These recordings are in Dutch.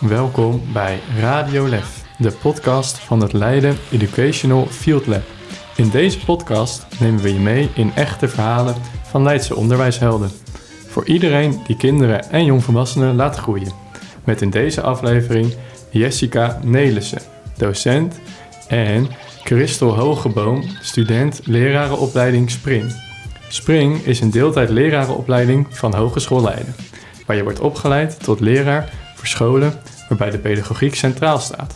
Welkom bij Radio Lef, de podcast van het Leiden Educational Field Lab. In deze podcast nemen we je mee in echte verhalen van Leidse onderwijshelden. Voor iedereen die kinderen en jongvolwassenen laat groeien. Met in deze aflevering Jessica Nelissen, docent, en Christel Hogeboom, student lerarenopleiding Spring. Spring is een deeltijd lerarenopleiding van Hogeschool Leiden, waar je wordt opgeleid tot leraar voor scholen waarbij de pedagogiek centraal staat.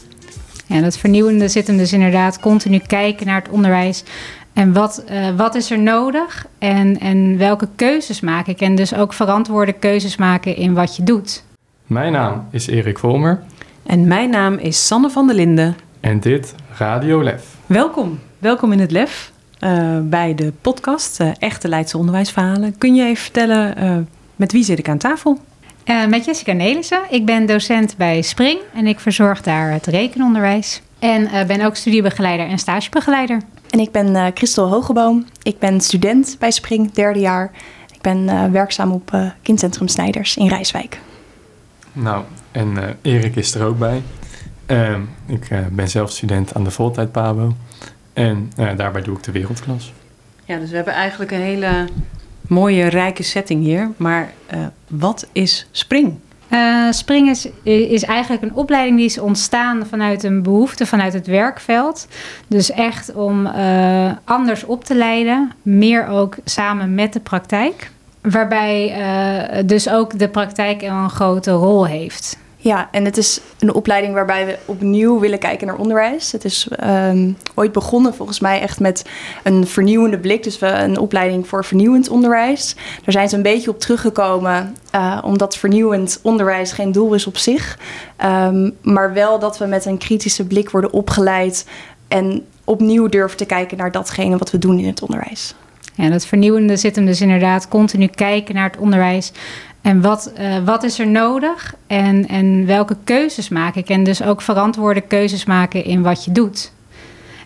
En het vernieuwende zit hem dus inderdaad continu kijken naar het onderwijs. En wat, uh, wat is er nodig en, en welke keuzes maak ik? En dus ook verantwoorde keuzes maken in wat je doet. Mijn naam is Erik Volmer. En mijn naam is Sanne van der Linden. En dit Radio Lef. Welkom, welkom in het Lef. Uh, bij de podcast uh, Echte Leidse Onderwijsverhalen. Kun je even vertellen, met wie zit ik aan tafel? Uh, met Jessica Nelissen. Ik ben docent bij Spring en ik verzorg daar het rekenonderwijs. En uh, ben ook studiebegeleider en stagebegeleider. En ik ben uh, Christel Hogeboom. Ik ben student bij Spring, derde jaar. Ik ben werkzaam op Kindcentrum Snijders in Rijswijk. Nou, en Erik is er ook bij. Ehm, ik ben zelf student aan de Voltijd Pabo. En daarbij doe ik de wereldklas. Ja, dus we hebben eigenlijk een hele mooie, rijke setting hier. Maar uh, wat is Spring? Uh, Spring is, is eigenlijk een opleiding die is ontstaan vanuit een behoefte vanuit het werkveld. Dus echt om uh, anders op te leiden, meer ook samen met de praktijk. Waarbij dus ook de praktijk een grote rol heeft. Ja, en het is een opleiding waarbij we opnieuw willen kijken naar onderwijs. Het is um, ooit begonnen volgens mij echt met een vernieuwende blik. Dus we, een opleiding voor vernieuwend onderwijs. Daar zijn ze een beetje op teruggekomen, uh, omdat vernieuwend onderwijs geen doel is op zich. Um, maar wel dat we met een kritische blik worden opgeleid en opnieuw durven te kijken naar datgene wat we doen in het onderwijs. Ja, dat vernieuwende zit hem dus inderdaad continu kijken naar het onderwijs. En wat, uh, wat is er nodig en, en welke keuzes maak ik? En dus ook verantwoorde keuzes maken in wat je doet.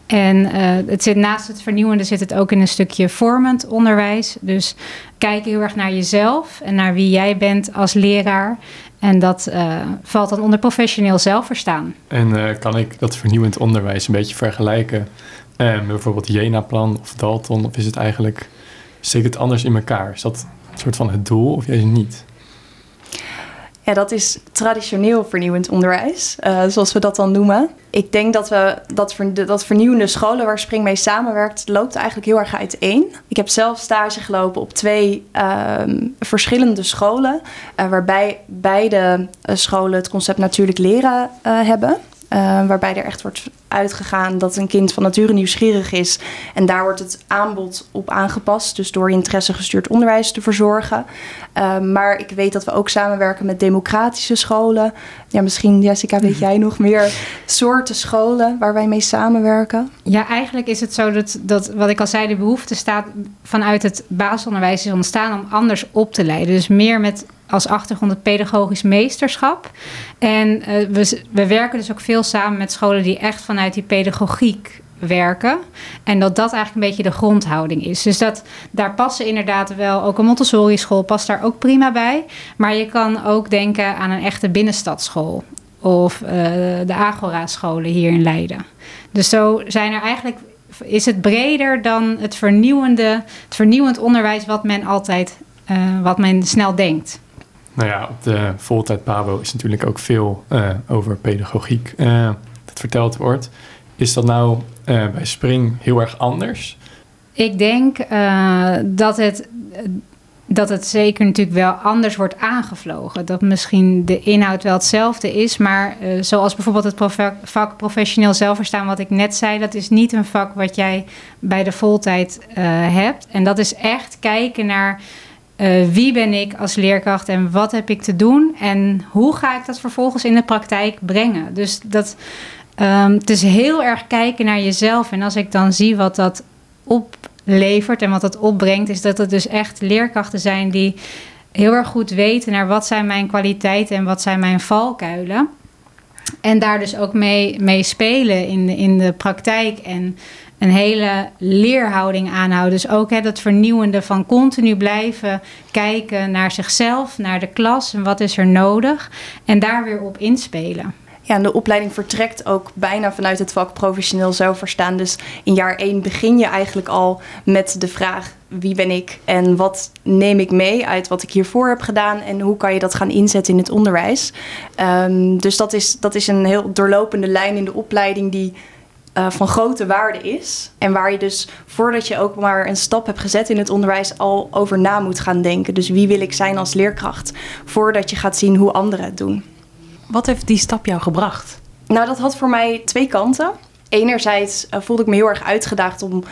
En uh, het zit, naast het vernieuwende zit het ook in een stukje vormend onderwijs. Dus kijk heel erg naar jezelf en naar wie jij bent als leraar. En dat uh, valt dan onder professioneel zelfverstaan. En kan ik dat vernieuwend onderwijs een beetje vergelijken met bijvoorbeeld Jena-plan of Dalton? Of is het eigenlijk, steekt het anders in elkaar? Is dat een soort van het doel of juist niet? Ja, dat is traditioneel vernieuwend onderwijs, uh, zoals we dat dan noemen. Ik denk dat we dat, ver, dat vernieuwende scholen waar Spring mee samenwerkt, loopt eigenlijk heel erg uiteen. Ik heb zelf stage gelopen op twee uh, verschillende scholen, uh, waarbij beide scholen het concept natuurlijk leren hebben. Uh, waarbij er echt wordt uitgegaan dat een kind van nature nieuwsgierig is. En daar wordt het aanbod op aangepast. Dus door interesse gestuurd onderwijs te verzorgen. Uh, maar ik weet dat we ook samenwerken met democratische scholen. Ja, misschien, Jessica, weet jij nog meer soorten scholen waar wij mee samenwerken? Ja, eigenlijk is het zo dat, dat wat ik al zei, de behoefte staat vanuit het basisonderwijs is ontstaan om anders op te leiden. Dus meer met als achtergrond het pedagogisch meesterschap. En uh, we, we werken dus ook veel samen met scholen die echt vanuit die pedagogiek werken. En dat dat eigenlijk een beetje de grondhouding is. Dus dat, daar passen inderdaad wel, ook een Montessori school past daar ook prima bij. Maar je kan ook denken aan een echte binnenstadsschool. Of uh, de Agora-scholen hier in Leiden. Dus zo zijn er eigenlijk, is het breder dan het vernieuwende, het vernieuwend onderwijs wat men altijd, uh, wat men snel denkt. Nou ja, op de voltijd Pabo is natuurlijk ook veel uh, over pedagogiek uh, dat verteld wordt. Is dat nou uh, bij Spring heel erg anders? Ik denk dat, het, dat het zeker natuurlijk wel anders wordt aangevlogen. Dat misschien de inhoud wel hetzelfde is, maar zoals bijvoorbeeld het vak professioneel zelfverstaan, wat ik net zei, dat is niet een vak wat jij bij de voltijd hebt. En dat is echt kijken naar uh, wie ben ik als leerkracht en wat heb ik te doen en hoe ga ik dat vervolgens in de praktijk brengen. Dus dat, um, het is heel erg kijken naar jezelf. En als ik dan zie wat dat oplevert en wat dat opbrengt, is dat het dus echt leerkrachten zijn die heel erg goed weten naar wat zijn mijn kwaliteiten en wat zijn mijn valkuilen. En daar dus ook mee, mee spelen in de, in de praktijk en een hele leerhouding aanhouden. Dus ook hè, dat vernieuwende van continu blijven kijken naar zichzelf, naar de klas en wat is er nodig. En daar weer op inspelen. Ja, en de opleiding vertrekt ook bijna vanuit het vak professioneel zelfverstaan. Dus in jaar 1 begin je eigenlijk al met de vraag: wie ben ik en wat neem ik mee uit wat ik hiervoor heb gedaan en hoe kan je dat gaan inzetten in het onderwijs? Um, dus dat is, dat is een heel doorlopende lijn in de opleiding die uh, van grote waarde is. En waar je dus voordat je ook maar een stap hebt gezet in het onderwijs al over na moet gaan denken. Dus wie wil ik zijn als leerkracht? Voordat je gaat zien hoe anderen het doen. Wat heeft die stap jou gebracht? Nou, dat had voor mij twee kanten. Enerzijds uh, voelde ik me heel erg uitgedaagd om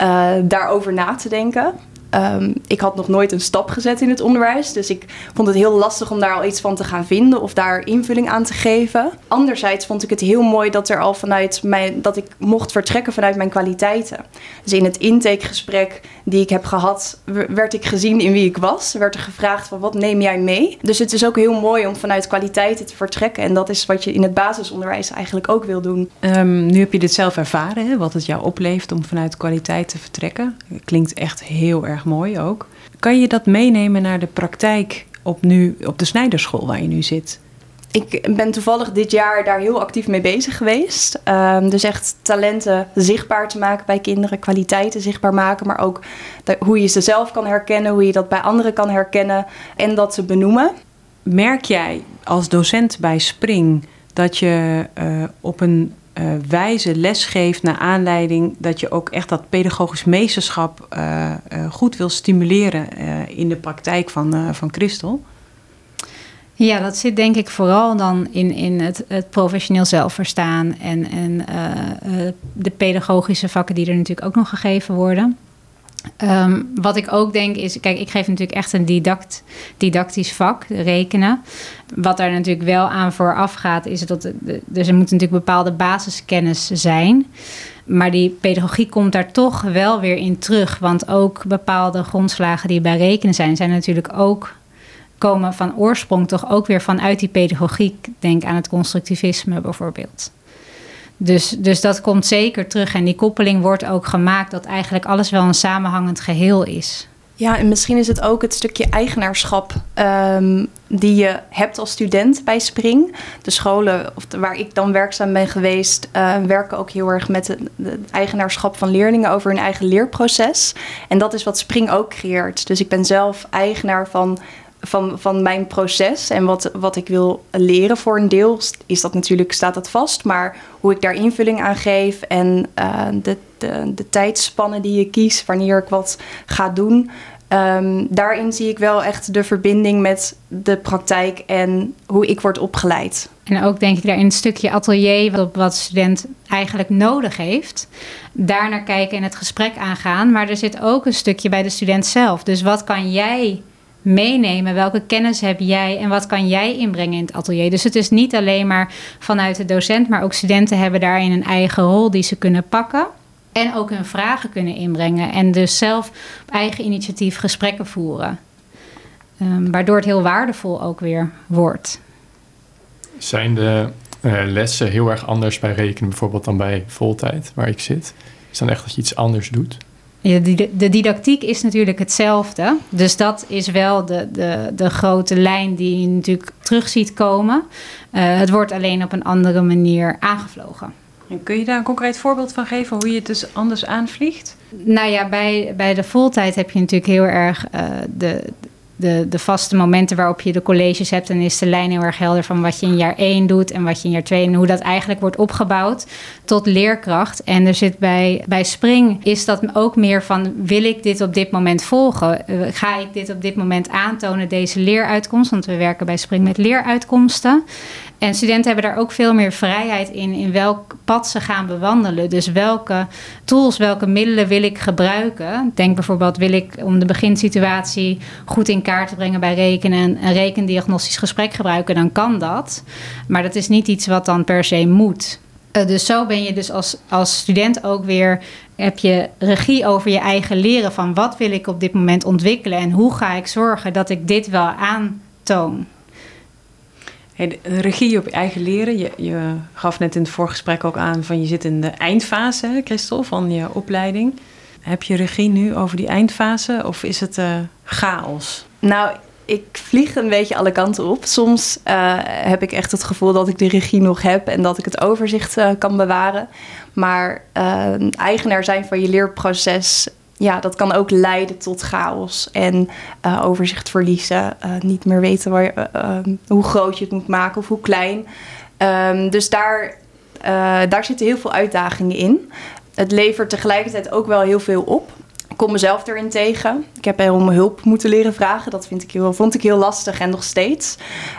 uh, daarover na te denken. Um, ik had nog nooit een stap gezet in het onderwijs. Dus ik vond het heel lastig om daar al iets van te gaan vinden of daar invulling aan te geven. Anderzijds vond ik het heel mooi dat er al vanuit mijn, dat ik mocht vertrekken vanuit mijn kwaliteiten. Dus in het intakegesprek die ik heb gehad, werd ik gezien in wie ik was. Werd er gevraagd van wat neem jij mee? Dus het is ook heel mooi om vanuit kwaliteiten te vertrekken. En dat is wat je in het basisonderwijs eigenlijk ook wil doen. Um, nu heb je dit zelf ervaren, hè? wat het jou oplevert om vanuit kwaliteit te vertrekken. Klinkt echt heel erg mooi ook. Kan je dat meenemen naar de praktijk op, nu, op de Snijderschool waar je nu zit? Ik ben toevallig dit jaar daar heel actief mee bezig geweest. Um, dus echt talenten zichtbaar te maken bij kinderen, kwaliteiten zichtbaar maken, maar ook de, hoe je ze zelf kan herkennen, hoe je dat bij anderen kan herkennen en dat ze benoemen. Merk jij als docent bij Spring dat je uh, op een uh, wijze lesgeeft naar aanleiding dat je ook echt dat pedagogisch meesterschap uh, uh, goed wil stimuleren in de praktijk van, van Christel? Ja, dat zit denk ik vooral dan in, in het, het professioneel zelfverstaan en, en de pedagogische vakken die er natuurlijk ook nog gegeven worden. Um, wat ik ook denk is, kijk, ik geef natuurlijk echt een didact, didactisch vak, rekenen. Wat daar natuurlijk wel aan vooraf gaat, is dat dus er moet natuurlijk bepaalde basiskennis zijn. Maar die pedagogie komt daar toch wel weer in terug. Want ook bepaalde grondslagen die bij rekenen zijn, zijn natuurlijk ook komen van oorsprong toch ook weer vanuit die pedagogiek. Denk aan het constructivisme bijvoorbeeld. Dus, dus dat komt zeker terug. En die koppeling wordt ook gemaakt dat eigenlijk alles wel een samenhangend geheel is. Ja, en misschien is het ook het stukje eigenaarschap um, die je hebt als student bij Spring. De scholen of waar ik dan werkzaam ben geweest, uh, werken ook heel erg met het, het, eigenaarschap van leerlingen over hun eigen leerproces. En dat is wat Spring ook creëert. Dus ik ben zelf eigenaar van van, van mijn proces en wat, wat ik wil leren voor een deel, is dat natuurlijk, staat dat vast. Maar hoe ik daar invulling aan geef en uh, de, de, tijdspannen die je kiest, wanneer ik wat ga doen. Um, daarin zie ik wel echt de verbinding met de praktijk en hoe ik word opgeleid. En ook denk ik daar in een stukje atelier, wat, wat student eigenlijk nodig heeft. Daar naar kijken en het gesprek aangaan. Maar er zit ook een stukje bij de student zelf. Dus wat kan jij meenemen. Welke kennis heb jij en wat kan jij inbrengen in het atelier? Dus het is niet alleen maar vanuit de docent, maar ook studenten hebben daarin een eigen rol die ze kunnen pakken. En ook hun vragen kunnen inbrengen. En dus zelf op eigen initiatief gesprekken voeren. Um, waardoor het heel waardevol ook weer wordt. Zijn de uh, lessen heel erg anders bij rekenen bijvoorbeeld dan bij voltijd, waar ik zit? Is dan echt dat je iets anders doet? De didactiek is natuurlijk hetzelfde. Dus dat is wel de, de, de grote lijn die je natuurlijk terug ziet komen. Uh, het wordt alleen op een andere manier aangevlogen. En kun je daar een concreet voorbeeld van geven hoe je het dus anders aanvliegt? Nou ja, bij, bij de voltijd heb je natuurlijk heel erg uh, de, de, de vaste momenten waarop je de colleges hebt. En is de lijn heel erg helder van wat je in jaar 1 doet en wat je in jaar 2 en hoe dat eigenlijk wordt opgebouwd tot leerkracht. En er zit bij, bij Spring is dat ook meer van wil ik dit op dit moment volgen? Uh, ga ik dit op dit moment aantonen, deze leeruitkomst? Want we werken bij Spring met leeruitkomsten. En studenten hebben daar ook veel meer vrijheid in, in welk pad ze gaan bewandelen. Dus welke tools, welke middelen wil ik gebruiken? Denk bijvoorbeeld, wil ik om de beginsituatie goed in kaart te brengen bij rekenen een rekendiagnostisch gesprek gebruiken, dan kan dat. Maar dat is niet iets wat dan per se moet. Uh, dus zo ben je dus als, als student ook weer, heb je regie over je eigen leren van wat wil ik op dit moment ontwikkelen en hoe ga ik zorgen dat ik dit wel aantoon. Hey, regie op eigen leren. Je, je gaf net in het voorgesprek ook aan van je zit in de eindfase, Christel, van je opleiding. Heb je regie nu over die eindfase of is het uh, chaos? Nou, ik vlieg een beetje alle kanten op. Soms uh, heb ik echt het gevoel dat ik de regie nog heb en dat ik het overzicht uh, kan bewaren. Maar eigenaar zijn van je leerproces ja, dat kan ook leiden tot chaos en uh, overzicht verliezen. Uh, niet meer weten waar je, uh, hoe groot je het moet maken of hoe klein. Um, dus daar, daar zitten heel veel uitdagingen in. Het levert tegelijkertijd ook wel heel veel op. Ik kom mezelf erin tegen. Ik heb om hulp moeten leren vragen. Dat vind ik vond ik heel lastig en nog steeds.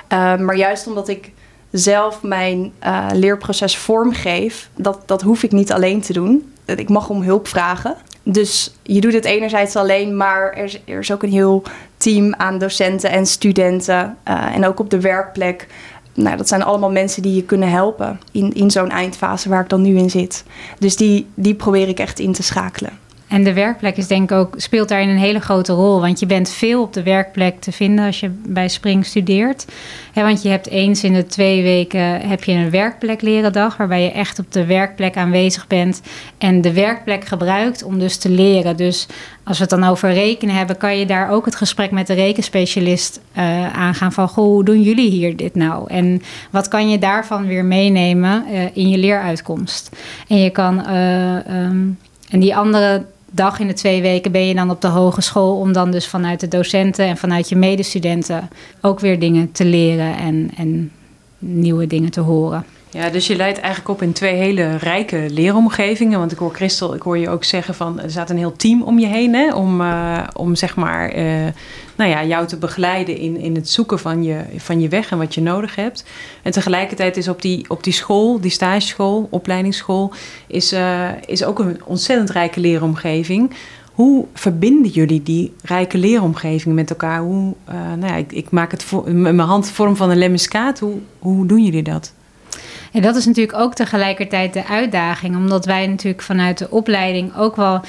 Ehm, maar juist omdat ik zelf mijn leerproces vormgeef, dat, dat hoef ik niet alleen te doen. Ik mag om hulp vragen. Dus je doet het enerzijds alleen, maar er is, er is ook een heel team aan docenten en studenten. Uh, en ook op de werkplek. Nou, dat zijn allemaal mensen die je kunnen helpen in, in zo'n eindfase waar ik dan nu in zit. Dus die, die probeer ik echt in te schakelen. En de werkplek is denk ik ook, speelt daarin een hele grote rol. Want je bent veel op de werkplek te vinden als je bij Spring studeert. want je hebt eens in de twee weken heb je een werkplek leren dag, waarbij je echt op de werkplek aanwezig bent en de werkplek gebruikt om dus te leren. Dus als we het dan over rekenen hebben, kan je daar ook het gesprek met de rekenspecialist uh, aangaan van goh, hoe doen jullie hier dit nou? En wat kan je daarvan weer meenemen uh, in je leeruitkomst? En je kan uh, um, en die andere dag in de twee weken ben je dan op de hogeschool om dan dus vanuit de docenten en vanuit je medestudenten ook weer dingen te leren en, en nieuwe dingen te horen. Ja, dus je leidt eigenlijk op in twee hele rijke leeromgevingen. Want ik hoor Christel, ik hoor je ook zeggen van er staat een heel team om je heen hè, om, uh, om zeg maar uh, nou ja, jou te begeleiden in, in het zoeken van je, van je weg en wat je nodig hebt. En tegelijkertijd is op die, op die school, die stageschool, opleidingsschool, is, uh, is ook een ontzettend rijke leeromgeving. Hoe verbinden jullie die rijke leeromgeving met elkaar? Hoe, nou ja, ik, ik maak het voor, mijn hand vorm van een lemmiskaat. Hoe, hoe doen jullie dat? En dat is natuurlijk ook tegelijkertijd de uitdaging, omdat wij natuurlijk vanuit de opleiding ook wel.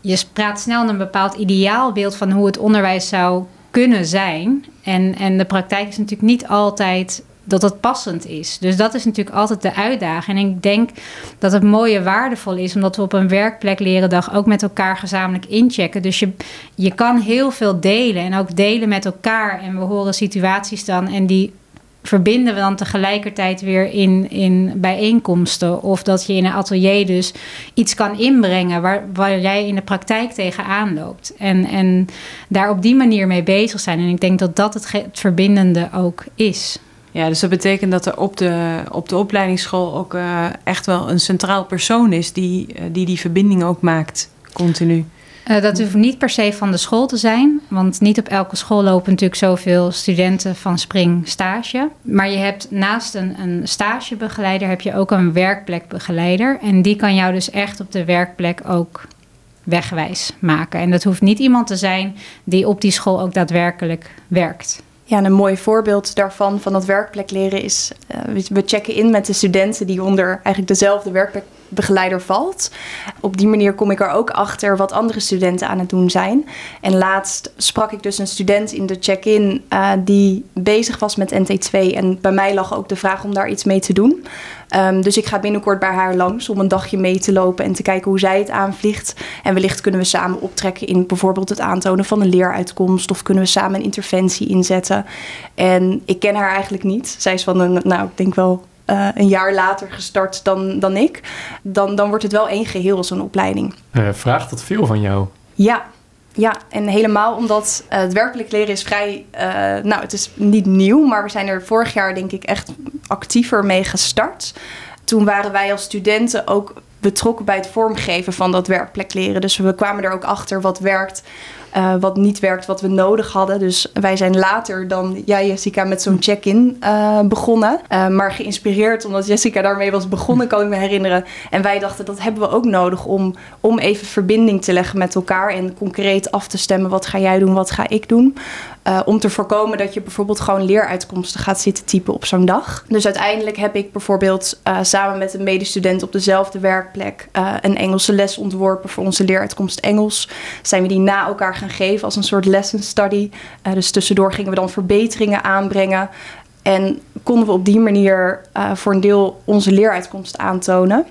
Je praat snel een bepaald ideaalbeeld van hoe het onderwijs zou kunnen zijn. En, en de praktijk is natuurlijk niet altijd dat het passend is. Dus dat is natuurlijk altijd de uitdaging. En ik denk dat het mooie waardevol is, omdat we op een werkplek leren dag ook met elkaar gezamenlijk inchecken. Dus je, je kan heel veel delen en ook delen met elkaar. En we horen situaties dan en die verbinden we dan tegelijkertijd weer in, in bijeenkomsten. Of dat je in een atelier dus iets kan inbrengen waar, waar jij in de praktijk tegenaan loopt. En, en daar op die manier mee bezig zijn. En ik denk dat dat het, het verbindende ook is. Ja, dus dat betekent dat er op de, op de opleidingsschool ook uh, echt wel een centraal persoon is die, uh, die die verbinding ook maakt, continu. Uh, dat hoeft niet per se van de school te zijn. Want niet op elke school lopen natuurlijk zoveel studenten van Spring stage. Maar je hebt naast een, een stagebegeleider heb je ook een werkplekbegeleider. En die kan jou dus echt op de werkplek ook wegwijs maken. En dat hoeft niet iemand te zijn die op die school ook daadwerkelijk werkt. Ja, een mooi voorbeeld daarvan, van dat werkplek leren, is... Uh, we checken in met de studenten die onder eigenlijk dezelfde werkplekbegeleider valt. Op die manier kom ik er ook achter wat andere studenten aan het doen zijn. En laatst sprak ik dus een student in de check-in uh, die bezig was met NT2. En bij mij lag ook de vraag om daar iets mee te doen. Um, dus ik ga binnenkort bij haar langs om een dagje mee te lopen en te kijken hoe zij het aanvliegt. En wellicht kunnen we samen optrekken in bijvoorbeeld het aantonen van een leeruitkomst. Of kunnen we samen een interventie inzetten. En ik ken haar eigenlijk niet. Zij is van een, nou, ik denk wel uh, een jaar later gestart dan, dan ik. Dan, dan wordt het wel één geheel, zo'n opleiding. Uh, vraagt dat veel van jou? Ja, ja, en helemaal omdat uh, het werkelijk leren is vrij, uh, nou het is niet nieuw, maar we zijn er vorig jaar denk ik echt actiever mee gestart. Toen waren wij als studenten ook betrokken bij het vormgeven van dat werkplek leren. Dus we kwamen er ook achter wat werkt, uh, wat niet werkt, wat we nodig hadden. Dus wij zijn later dan jij, Jessica, met zo'n check-in uh, begonnen. Uh, maar geïnspireerd omdat Jessica daarmee was begonnen, kan ik me herinneren. En wij dachten dat hebben we ook nodig om, om even verbinding te leggen met elkaar en concreet af te stemmen. Wat ga jij doen, wat ga ik doen? Om te voorkomen dat je bijvoorbeeld gewoon leeruitkomsten gaat zitten typen op zo'n dag. Dus uiteindelijk heb ik bijvoorbeeld samen met een medestudent op dezelfde werkplek een Engelse les ontworpen voor onze leeruitkomst Engels. Zijn we die na elkaar geven als een soort lesson study. dus tussendoor gingen we dan verbeteringen aanbrengen. En konden we op die manier uh, voor een deel onze leeruitkomst aantonen.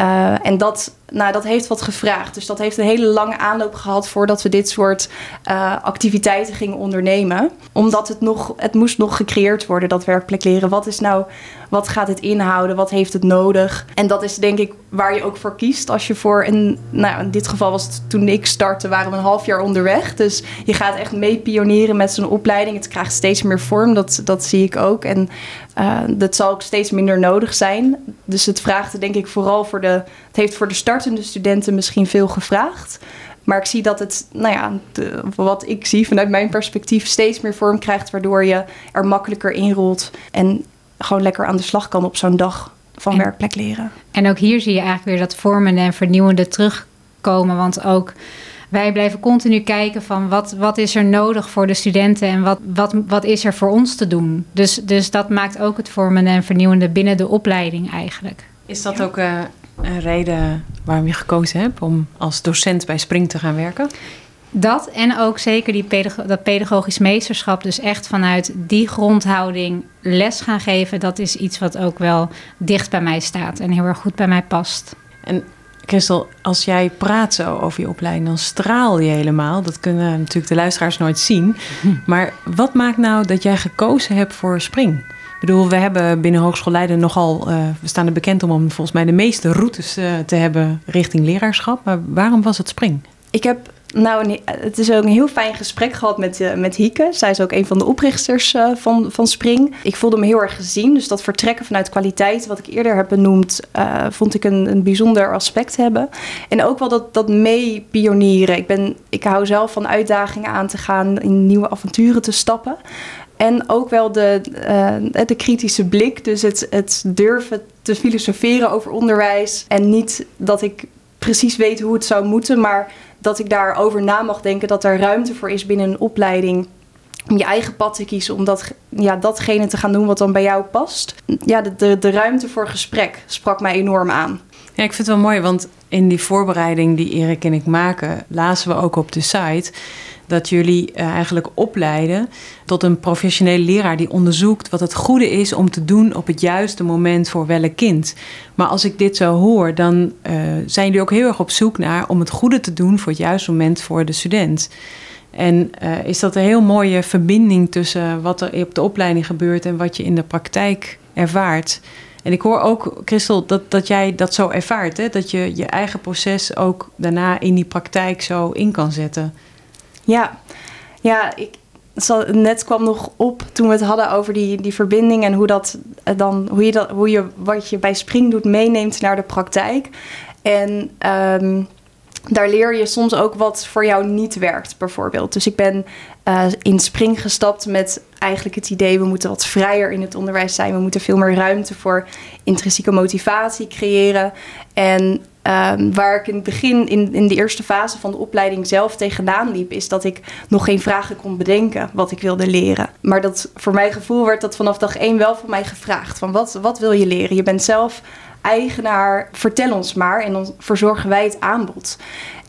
Uh, en dat, nou, dat heeft wat gevraagd. Dus dat heeft een hele lange aanloop gehad voordat we dit soort activiteiten gingen ondernemen. Omdat het nog, het moest nog gecreëerd worden, dat werkplek leren. Wat is nou, wat gaat het inhouden? Wat heeft het nodig? En dat is denk ik waar je ook voor kiest. Als je voor een, nou, in dit geval was het toen ik startte, waren we een half jaar onderweg. Dus je gaat echt mee pionieren met zo'n opleiding. Het krijgt steeds meer vorm, dat, dat zie ik ook. En uh, dat zal ook steeds minder nodig zijn. Dus het vraagt denk ik vooral voor de. Het heeft voor de startende studenten misschien veel gevraagd. Maar ik zie dat het, nou ja, wat ik zie vanuit mijn perspectief, steeds meer vorm krijgt. Waardoor je er makkelijker inrolt en gewoon lekker aan de slag kan op zo'n dag van en, werkplek leren. En ook hier zie je eigenlijk weer dat vormende en vernieuwende terugkomen. Want ook wij blijven continu kijken van wat, wat is er nodig voor de studenten en wat, wat, wat is er voor ons te doen. Dus, dus dat maakt ook het vormende en vernieuwende binnen de opleiding eigenlijk. Is dat ook uh, een reden waarom je gekozen hebt om als docent bij Spring te gaan werken? Dat en ook zeker die pedago dat pedagogisch meesterschap. Dus echt vanuit die grondhouding les gaan geven. Dat is iets wat ook wel dicht bij mij staat en heel erg goed bij mij past. En Christel, als jij praat zo over je opleiding, dan straal je helemaal. Dat kunnen natuurlijk de luisteraars nooit zien. Maar wat maakt nou dat jij gekozen hebt voor Spring? Ik bedoel, we hebben binnen Hogeschool Leiden nogal... Uh, we staan er bekend om, om volgens mij de meeste routes uh, te hebben richting leraarschap. Maar waarom was het Spring? Ik heb nou, het is ook een heel fijn gesprek gehad met, uh, met Hieke. Zij is ook een van de oprichters uh, van, van Spring. Ik voelde me heel erg gezien. Dus dat vertrekken vanuit kwaliteit, wat ik eerder heb benoemd, uh, vond ik een, een bijzonder aspect hebben. En ook wel dat, dat mee pionieren. Ik, ben, ik hou zelf van uitdagingen aan te gaan, in nieuwe avonturen te stappen. En ook wel de, de kritische blik. Dus het, het durven te filosoferen over onderwijs. En niet dat ik precies weet hoe het zou moeten, maar dat ik daarover na mag denken dat er ruimte voor is binnen een opleiding om je eigen pad te kiezen, om dat, ja, datgene te gaan doen wat dan bij jou past. Ja, de, de, de ruimte voor gesprek sprak mij enorm aan. Ja, ik vind het wel mooi, want in die voorbereiding die Erik en ik maken, lazen we ook op de site dat jullie uh, eigenlijk opleiden tot een professionele leraar die onderzoekt wat het goede is om te doen op het juiste moment voor welk kind. Maar als ik dit zo hoor, dan uh, zijn jullie ook heel erg op zoek naar om het goede te doen voor het juiste moment voor de student. En uh, is dat een heel mooie verbinding tussen wat er op de opleiding gebeurt en wat je in de praktijk ervaart. En ik hoor ook, Christel, dat, dat jij dat zo ervaart. Hè? Dat je je eigen proces ook daarna in die praktijk zo in kan zetten. Ja, ja ik, net kwam nog op toen we het hadden over die, die verbinding en hoe, dat, eh, dan, hoe, je dat, hoe je wat je bij Spring doet meeneemt naar de praktijk. En um, daar leer je soms ook wat voor jou niet werkt, bijvoorbeeld. Dus ik ben uh, in Spring gestapt met eigenlijk het idee... we moeten wat vrijer in het onderwijs zijn. We moeten veel meer ruimte voor intrinsieke motivatie creëren. En Um, waar ik in het begin, in, in de eerste fase van de opleiding zelf tegenaan liep, is dat ik nog geen vragen kon bedenken wat ik wilde leren. Maar dat voor mijn gevoel werd dat vanaf dag één wel van mij gevraagd. Van wat, wat wil je leren? Je bent zelf eigenaar, vertel ons maar en dan verzorgen wij het aanbod.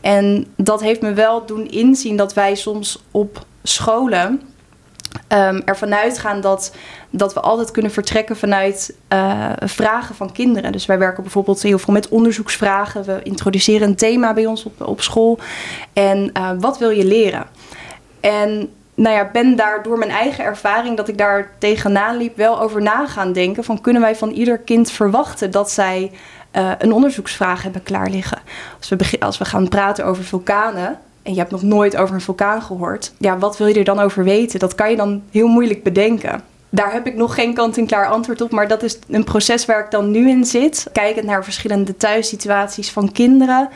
En dat heeft me wel doen inzien dat wij soms op scholen um, ervan uitgaan dat, dat we altijd kunnen vertrekken vanuit uh, vragen van kinderen. Dus wij werken bijvoorbeeld heel veel met onderzoeksvragen. We introduceren een thema bij ons op, op school. En uh, wat wil je leren? En nou ja, ben daar door mijn eigen ervaring dat ik daar tegenaan liep, wel over na gaan denken. Van kunnen wij van ieder kind verwachten dat zij uh, een onderzoeksvraag hebben klaar liggen? Als we, als we gaan praten over vulkanen, en je hebt nog nooit over een vulkaan gehoord, ja, wat wil je er dan over weten? Dat kan je dan heel moeilijk bedenken. Daar heb ik nog geen kant-en-klaar antwoord op, maar dat is een proces waar ik dan nu in zit. Kijkend naar verschillende thuissituaties van kinderen.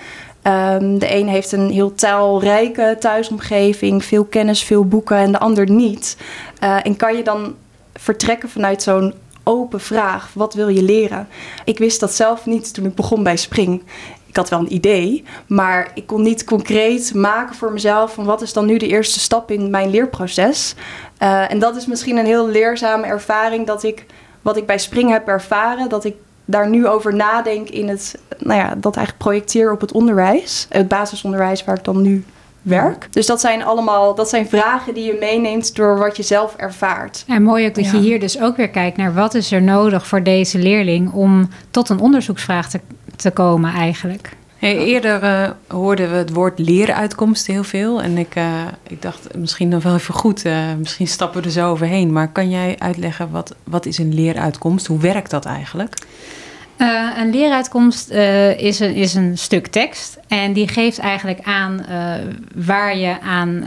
Um, de een heeft een heel taalrijke thuisomgeving, veel kennis, veel boeken en de ander niet. Uh, en kan je dan vertrekken vanuit zo'n open vraag: wat wil je leren? Ik wist dat zelf niet toen ik begon bij Spring ik had wel een idee, maar ik kon niet concreet maken voor mezelf van wat is dan nu de eerste stap in mijn leerproces. Uh, en dat is misschien een heel leerzame ervaring dat ik, wat ik bij Spring heb ervaren, dat ik daar nu over nadenk in het, nou ja, dat eigenlijk projecteer op het onderwijs, het basisonderwijs waar ik dan nu werk. Dus dat zijn allemaal dat zijn vragen die je meeneemt door wat je zelf ervaart. En mooi ook dat Ja. je hier dus ook weer kijkt naar wat is er nodig voor deze leerling om tot een onderzoeksvraag te, te komen eigenlijk. Hey, eerder eh, hoorden we het woord leeruitkomst heel veel. En ik, eh, ik dacht misschien nog wel even goed, eh, misschien stappen we er zo overheen. Maar kan jij uitleggen wat, wat is een leeruitkomst? Hoe werkt dat eigenlijk? Een leeruitkomst is, een, is een stuk tekst en die geeft eigenlijk aan waar je aan,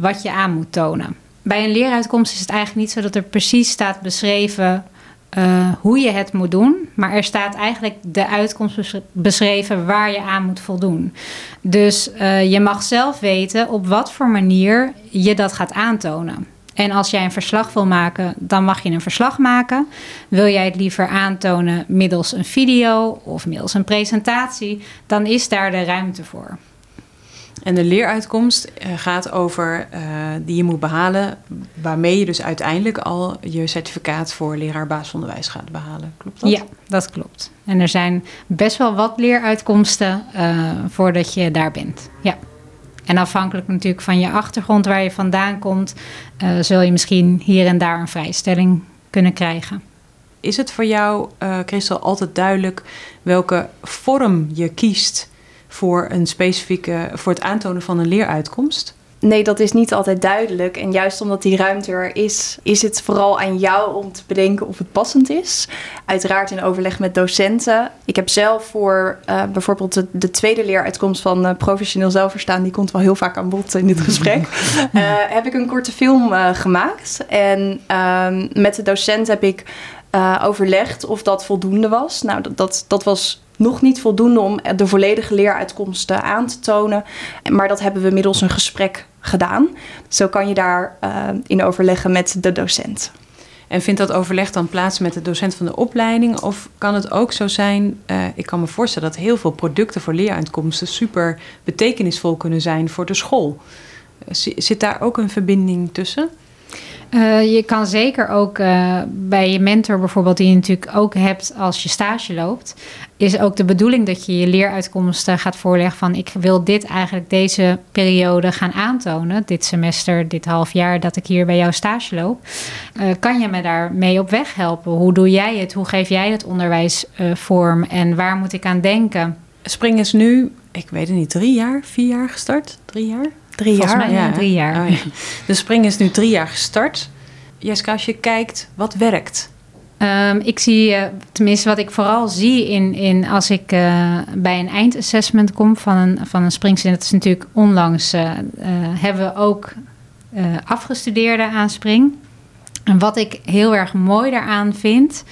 wat je aan moet tonen. Bij een leeruitkomst is het eigenlijk niet zo dat er precies staat beschreven eh, hoe je het moet doen, maar er staat eigenlijk de uitkomst besch- beschreven waar je aan moet voldoen. Dus eh, je mag zelf weten op wat voor manier je dat gaat aantonen. En als jij een verslag wil maken, dan mag je een verslag maken. Wil jij het liever aantonen middels een video of middels een presentatie, dan is daar de ruimte voor. En de leeruitkomst eh, gaat over eh, die je moet behalen, waarmee je dus uiteindelijk al je certificaat voor leraar basisonderwijs gaat behalen. Klopt dat? Ja, dat klopt. En er zijn best wel wat leeruitkomsten eh, voordat je daar bent. Ja. En afhankelijk natuurlijk van je achtergrond, waar je vandaan komt, zul je misschien hier en daar een vrijstelling kunnen krijgen. Is het voor jou, Christel, altijd duidelijk welke vorm je kiest voor, een specifieke, voor het aantonen van een leeruitkomst? Nee, dat is niet altijd duidelijk. En juist omdat die ruimte er is, is het vooral aan jou om te bedenken of het passend is. Uiteraard in overleg met docenten. Ik heb zelf voor eh, bijvoorbeeld de, de tweede leeruitkomst van eh, professioneel zelfverstaan, die komt wel heel vaak aan bod in dit gesprek. eh, heb ik een korte film gemaakt. En ehm, met de docent heb ik overlegd of dat voldoende was. Nou, dat, dat, dat was nog niet voldoende om de volledige leeruitkomsten aan te tonen. Maar dat hebben we middels een gesprek gedaan. Zo kan je daar eh, in overleggen met de docent. En vindt dat overleg dan plaats met de docent van de opleiding? Of kan het ook zo zijn, eh, ik kan me voorstellen dat heel veel producten voor leeruitkomsten super betekenisvol kunnen zijn voor de school. Eh, zi- Zit daar ook een verbinding tussen? Eh, je kan zeker ook eh, bij je mentor bijvoorbeeld, die je natuurlijk ook hebt als je stage loopt, is ook de bedoeling dat je je leeruitkomsten gaat voorleggen van ik wil dit eigenlijk deze periode gaan aantonen, dit semester, dit half jaar dat ik hier bij jou stage loop. Eh, kan je me daarmee op weg helpen? Hoe doe jij het? Hoe geef jij het onderwijs vorm? En waar moet ik aan denken? Spring is nu, ik weet het niet, drie jaar, vier jaar gestart? Drie jaar? Drie Volgens jaar. mij ja, drie jaar. Oh, ja. De Spring is nu drie jaar gestart. Jessica, als je kijkt, wat werkt? Ehm, ik zie, eh, tenminste wat ik vooral zie in, in als ik eh, bij een eindassessment kom van een, van een springzin. Dat is natuurlijk onlangs, eh, hebben we ook afgestudeerden aan spring. En wat ik heel erg mooi daaraan vind,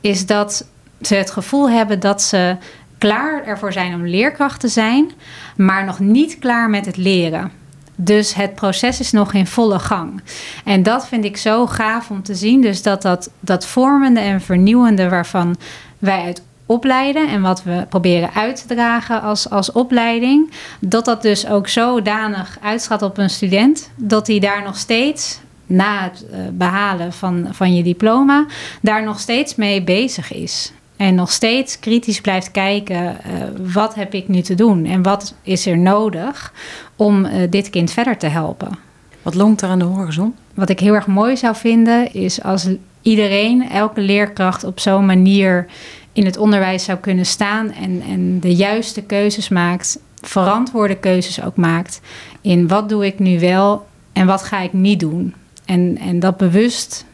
is dat ze het gevoel hebben dat ze klaar ervoor zijn om leerkracht te zijn, maar nog niet klaar met het leren. Dus het proces is nog in volle gang. En dat vind ik zo gaaf om te zien. Dus dat dat, dat vormende en vernieuwende waarvan wij uit opleiden en wat we proberen uit te dragen als, als opleiding, dat dat dus ook zodanig uitschat op een student, dat hij daar nog steeds na het eh, behalen van, van je diploma, daar nog steeds mee bezig is. En nog steeds kritisch blijft kijken, eh, wat heb ik nu te doen en wat is er nodig om eh, dit kind verder te helpen. Wat longt er aan de horizon? Wat ik heel erg mooi zou vinden, is als iedereen, elke leerkracht op zo'n manier in het onderwijs zou kunnen staan en, en de juiste keuzes maakt, verantwoorde keuzes ook maakt in wat doe ik nu wel en wat ga ik niet doen. En, en dat bewust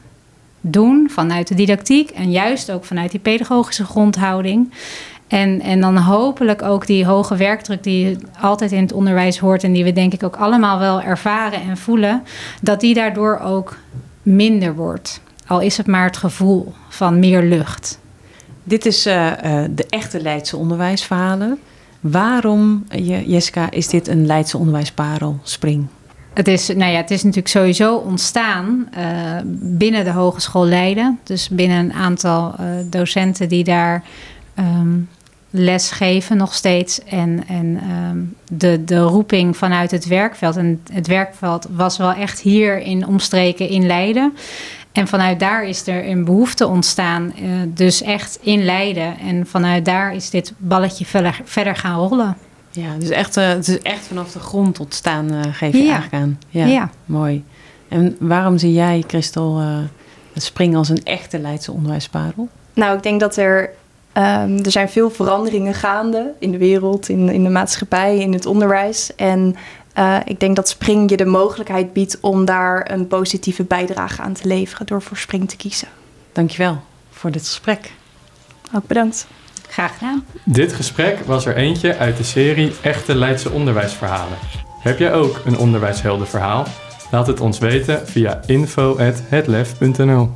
doen vanuit de didactiek en juist ook vanuit die pedagogische grondhouding. En, en dan hopelijk ook die hoge werkdruk die je altijd in het onderwijs hoort en die we denk ik ook allemaal wel ervaren en voelen, dat die daardoor ook minder wordt. Al is het maar het gevoel van meer lucht. Dit is eh, eh, de echte Leidse onderwijsverhalen. Waarom, eh, Jessica, is dit een Leidse onderwijsparel, Spring? Het is, nou ja, het is natuurlijk sowieso ontstaan eh, binnen de Hogeschool Leiden. Dus binnen een aantal eh, docenten die daar ehm, les geven nog steeds. En, en ehm, de, de roeping vanuit het werkveld. En het werkveld was wel echt hier in omstreken in Leiden. En vanuit daar is er een behoefte ontstaan, eh, dus echt in Leiden. En vanuit daar is dit balletje verder gaan rollen. Ja, dus echt, uh, het is echt vanaf de grond ontstaan, uh, geef je Ja. eigenlijk aan. Ja, Ja. mooi. En waarom zie jij, Christel, eh, het springen als een echte Leidse onderwijsparel? Nou, ik denk dat er, ehm, er zijn veel veranderingen gaande in de wereld, in, in de maatschappij, in het onderwijs. En eh, ik denk dat Spring je de mogelijkheid biedt om daar een positieve bijdrage aan te leveren door voor Spring te kiezen. Dankjewel voor dit gesprek. Ook bedankt. Graag gedaan. Dit gesprek was er eentje uit de serie Echte Leidse Onderwijsverhalen. Heb jij ook een onderwijsheldenverhaal? Laat het ons weten via info.hetlef.nl